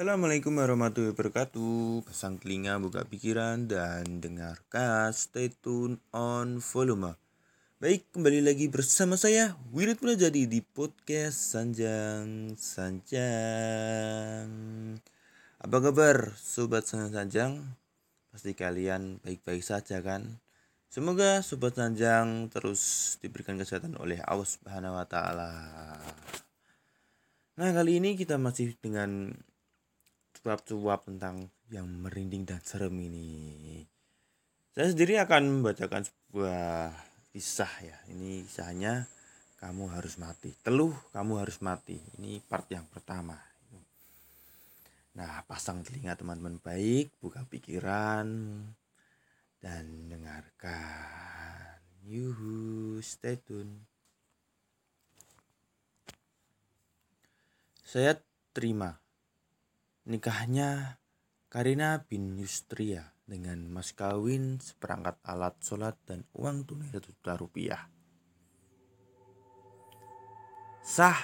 Assalamualaikum warahmatullahi wabarakatuh Pasang telinga, buka pikiran, dan dengarkan Stay tune on volume Baik, kembali lagi bersama saya Wirid jadi di podcast Sanjang Sanjang Apa kabar Sobat Sanjang Sanjang? Pasti kalian baik-baik saja kan? Semoga Sobat Sanjang terus diberikan kesehatan oleh Allah Subhanahu wa Ta'ala. Nah, kali ini kita masih dengan cuap-cuap tentang yang merinding dan serem ini. Saya sendiri akan membacakan sebuah kisah ya. Ini kisahnya kamu harus mati. Teluh kamu harus mati. Ini part yang pertama. Nah, pasang telinga teman-teman baik, buka pikiran dan dengarkan. Yuhu, stay tune. Saya terima Nikahnya Karina bin Yustria dengan mas kawin seperangkat alat sholat dan uang tunai satu juta rupiah. Sah,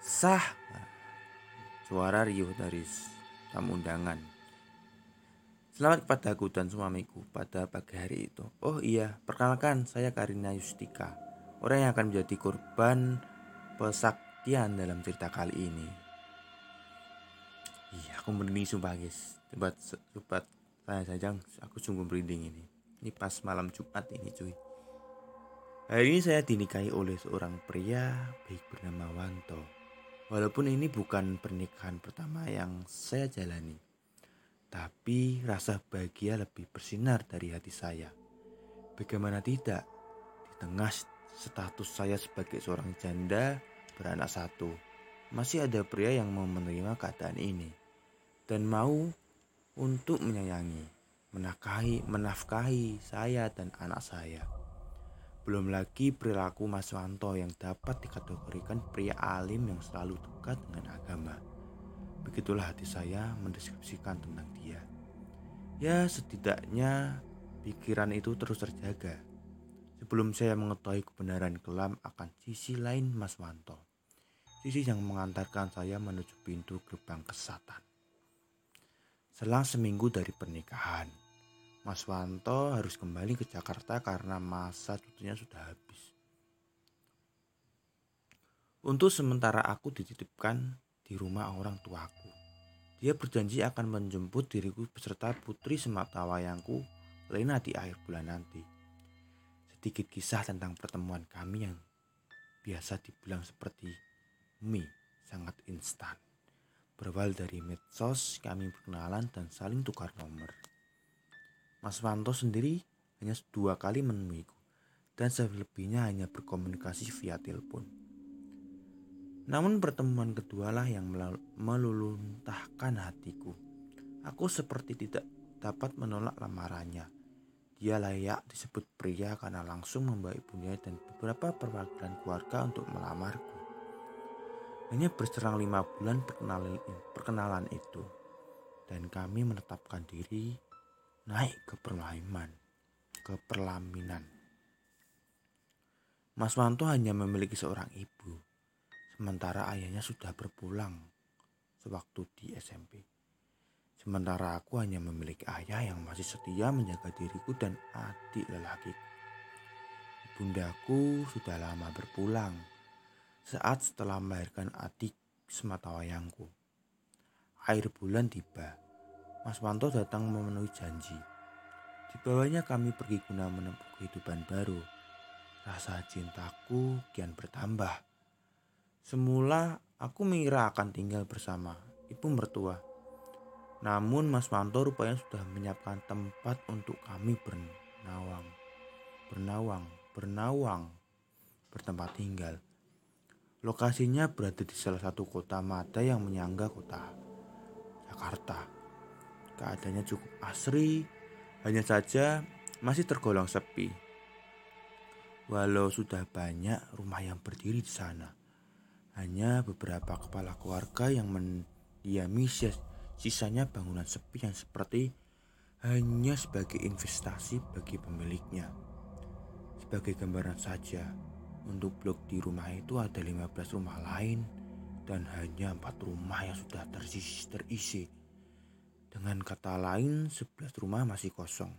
sah, suara riuh dari tamu undangan. Selamat kepadaku dan suamiku pada pagi hari itu. Oh iya, perkenalkan saya Karina Yustika, orang yang akan menjadi korban pesaktian dalam cerita kali ini. Iya, aku merinding sumpah guys. Sobat, sobat saya sajang, aku sungguh merinding ini. Ini pas malam Jumat ini cuy. Hari ini saya dinikahi oleh seorang pria baik bernama Wanto. Walaupun ini bukan pernikahan pertama yang saya jalani. Tapi rasa bahagia lebih bersinar dari hati saya. Bagaimana tidak? Di tengah status saya sebagai seorang janda beranak satu, masih ada pria yang mau menerima keadaan ini dan mau untuk menyayangi, menafkahi, menafkahi saya dan anak saya. Belum lagi perilaku Mas Wanto yang dapat dikategorikan pria alim yang selalu dekat dengan agama. Begitulah hati saya mendeskripsikan tentang dia. Ya setidaknya pikiran itu terus terjaga. Sebelum saya mengetahui kebenaran kelam akan sisi lain Mas Wanto. Sisi yang mengantarkan saya menuju pintu gerbang kesatan. Selang seminggu dari pernikahan, Mas Wanto harus kembali ke Jakarta karena masa cutinya sudah habis. Untuk sementara aku dititipkan di rumah orang tuaku. Dia berjanji akan menjemput diriku beserta putri sematawayangku Lena di akhir bulan nanti. Sedikit kisah tentang pertemuan kami yang biasa dibilang seperti mie sangat instan. Berawal dari medsos, kami berkenalan dan saling tukar nomor. Mas Wanto sendiri hanya dua kali menemuiku dan selebihnya hanya berkomunikasi via telepon. Namun pertemuan kedua lah yang meluluntahkan hatiku. Aku seperti tidak dapat menolak lamarannya. Dia layak disebut pria karena langsung membawa ibunya dan beberapa perwakilan keluarga untuk melamarku. Hanya berserang lima bulan perkenalan, perkenalan itu, dan kami menetapkan diri naik ke perlaiman, ke perlaminan. Mas Wanto hanya memiliki seorang ibu, sementara ayahnya sudah berpulang sewaktu di SMP. Sementara aku hanya memiliki ayah yang masih setia menjaga diriku dan adik lelaki. Bundaku sudah lama berpulang saat setelah melahirkan adik sematawayangku. Air bulan tiba. Mas Wanto datang memenuhi janji. Di bawahnya kami pergi guna menempuh kehidupan baru. Rasa cintaku kian bertambah. Semula aku mengira akan tinggal bersama ibu mertua. Namun Mas Wanto rupanya sudah menyiapkan tempat untuk kami bernawang. Bernawang, bernawang, bertempat tinggal. Lokasinya berada di salah satu kota mata yang menyangga kota Jakarta. Keadaannya cukup asri, hanya saja masih tergolong sepi. Walau sudah banyak rumah yang berdiri di sana, hanya beberapa kepala keluarga yang mendiami sisanya bangunan sepi yang seperti hanya sebagai investasi bagi pemiliknya. Sebagai gambaran saja, untuk blok di rumah itu ada 15 rumah lain dan hanya empat rumah yang sudah terisi, terisi. Dengan kata lain, 11 rumah masih kosong.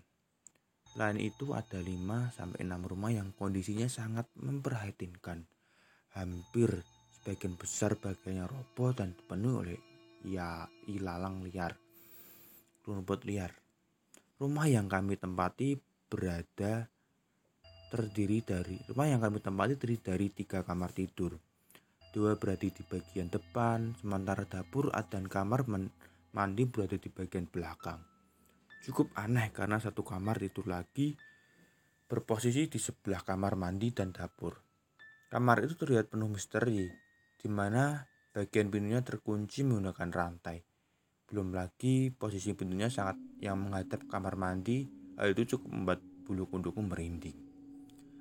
Selain itu ada 5 sampai 6 rumah yang kondisinya sangat memprihatinkan. Hampir sebagian besar bagiannya roboh dan penuh oleh ya ilalang liar, rumput liar. Rumah yang kami tempati berada terdiri dari rumah yang kami tempati terdiri dari tiga kamar tidur Dua berada di bagian depan, sementara dapur dan kamar mandi berada di bagian belakang. Cukup aneh karena satu kamar itu lagi berposisi di sebelah kamar mandi dan dapur. Kamar itu terlihat penuh misteri, di mana bagian pintunya terkunci menggunakan rantai. Belum lagi posisi pintunya sangat yang menghadap kamar mandi, hal itu cukup membuat bulu kunduku merinding.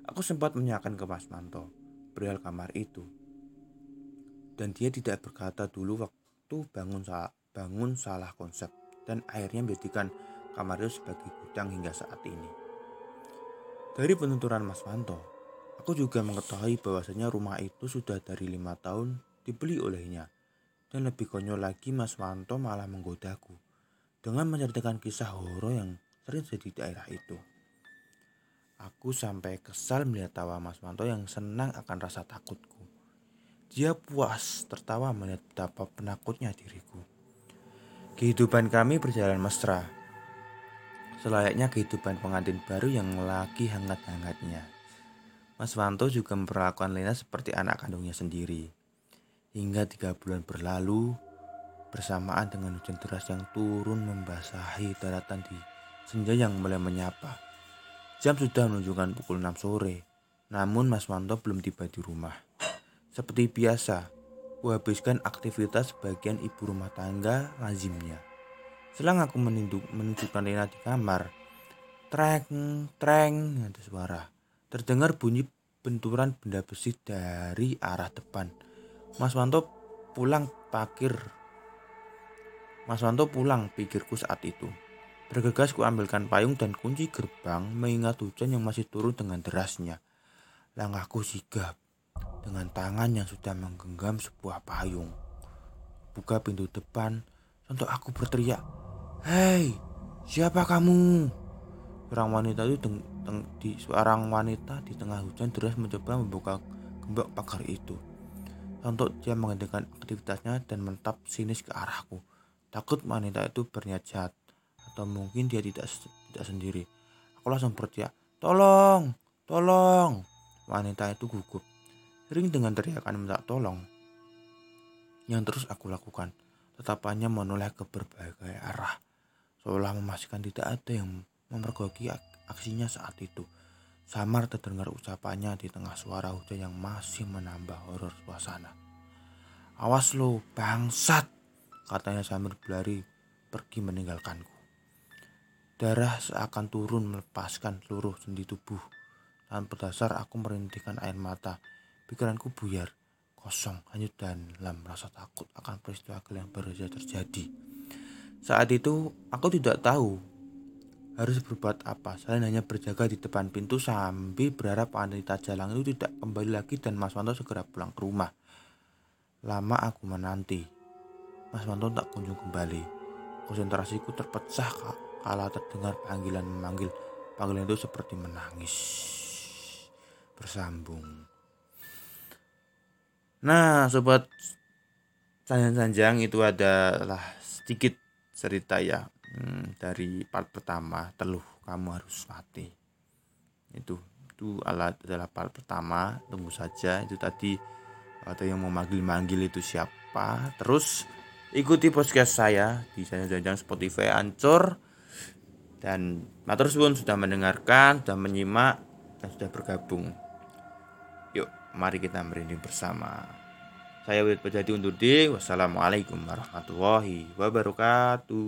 Aku sempat menanyakan ke Mas Manto perihal kamar itu dan dia tidak berkata dulu waktu bangun salah, bangun salah konsep dan akhirnya menjadikan kamar itu sebagai gudang hingga saat ini. Dari penuturan Mas Manto, aku juga mengetahui bahwasanya rumah itu sudah dari lima tahun dibeli olehnya. Dan lebih konyol lagi Mas Manto malah menggodaku dengan menceritakan kisah horor yang sering terjadi di daerah itu. Aku sampai kesal melihat tawa Mas Manto yang senang akan rasa takutku. Dia puas tertawa melihat betapa penakutnya diriku. Kehidupan kami berjalan mesra. Selayaknya kehidupan pengantin baru yang lagi hangat-hangatnya. Mas Wanto juga memperlakukan Lena seperti anak kandungnya sendiri. Hingga tiga bulan berlalu, bersamaan dengan hujan deras yang turun membasahi daratan di senja yang mulai menyapa. Jam sudah menunjukkan pukul 6 sore, namun Mas Wanto belum tiba di rumah. Seperti biasa, kuhabiskan aktivitas sebagian ibu rumah tangga lazimnya. Selang aku menunjukkan Lena di kamar, treng, treng, ada suara. Terdengar bunyi benturan benda besi dari arah depan. Mas Wanto pulang pakir. Mas Wanto pulang, pikirku saat itu. Bergegas ku ambilkan payung dan kunci gerbang mengingat hujan yang masih turun dengan derasnya. Langkahku sigap dengan tangan yang sudah menggenggam sebuah payung. Buka pintu depan, untuk aku berteriak, Hei, siapa kamu? Seorang wanita itu teng, teng, di seorang wanita di tengah hujan deras mencoba membuka gembok pagar itu. Untuk dia menghentikan aktivitasnya dan mentap sinis ke arahku. Takut wanita itu berniat jahat atau mungkin dia tidak tidak sendiri. Aku langsung berteriak, "Tolong! Tolong!" Wanita itu gugup Ring dengan teriakan minta tolong yang terus aku lakukan. Tetapannya menoleh ke berbagai arah, seolah memastikan tidak ada yang memergoki aksinya saat itu. Samar terdengar ucapannya di tengah suara hujan yang masih menambah horor suasana. Awas lo, bangsat, katanya sambil berlari pergi meninggalkanku. Darah seakan turun melepaskan seluruh sendi tubuh. Dan berdasar aku merintihkan air mata Pikiranku buyar, kosong, hanyut dan dalam rasa takut akan peristiwa yang baru saja terjadi. Saat itu aku tidak tahu harus berbuat apa. Selain hanya berjaga di depan pintu sambil berharap wanita jalan itu tidak kembali lagi dan Mas Wanto segera pulang ke rumah. Lama aku menanti. Mas Wanto tak kunjung kembali. Konsentrasiku terpecah kala terdengar panggilan memanggil. Panggilan itu seperti menangis. Bersambung. Nah, sobat sanjang-sanjang itu adalah sedikit cerita ya hmm, dari part pertama teluh kamu harus mati. Itu itu alat adalah part pertama tunggu saja itu tadi atau yang mau manggil-manggil itu siapa terus ikuti podcast saya di sanjang-sanjang Spotify Ancor dan matur suwun sudah mendengarkan sudah menyimak dan sudah bergabung Mari kita merinding bersama. Saya Wid Pejadi undur diri. Wassalamualaikum warahmatullahi wabarakatuh.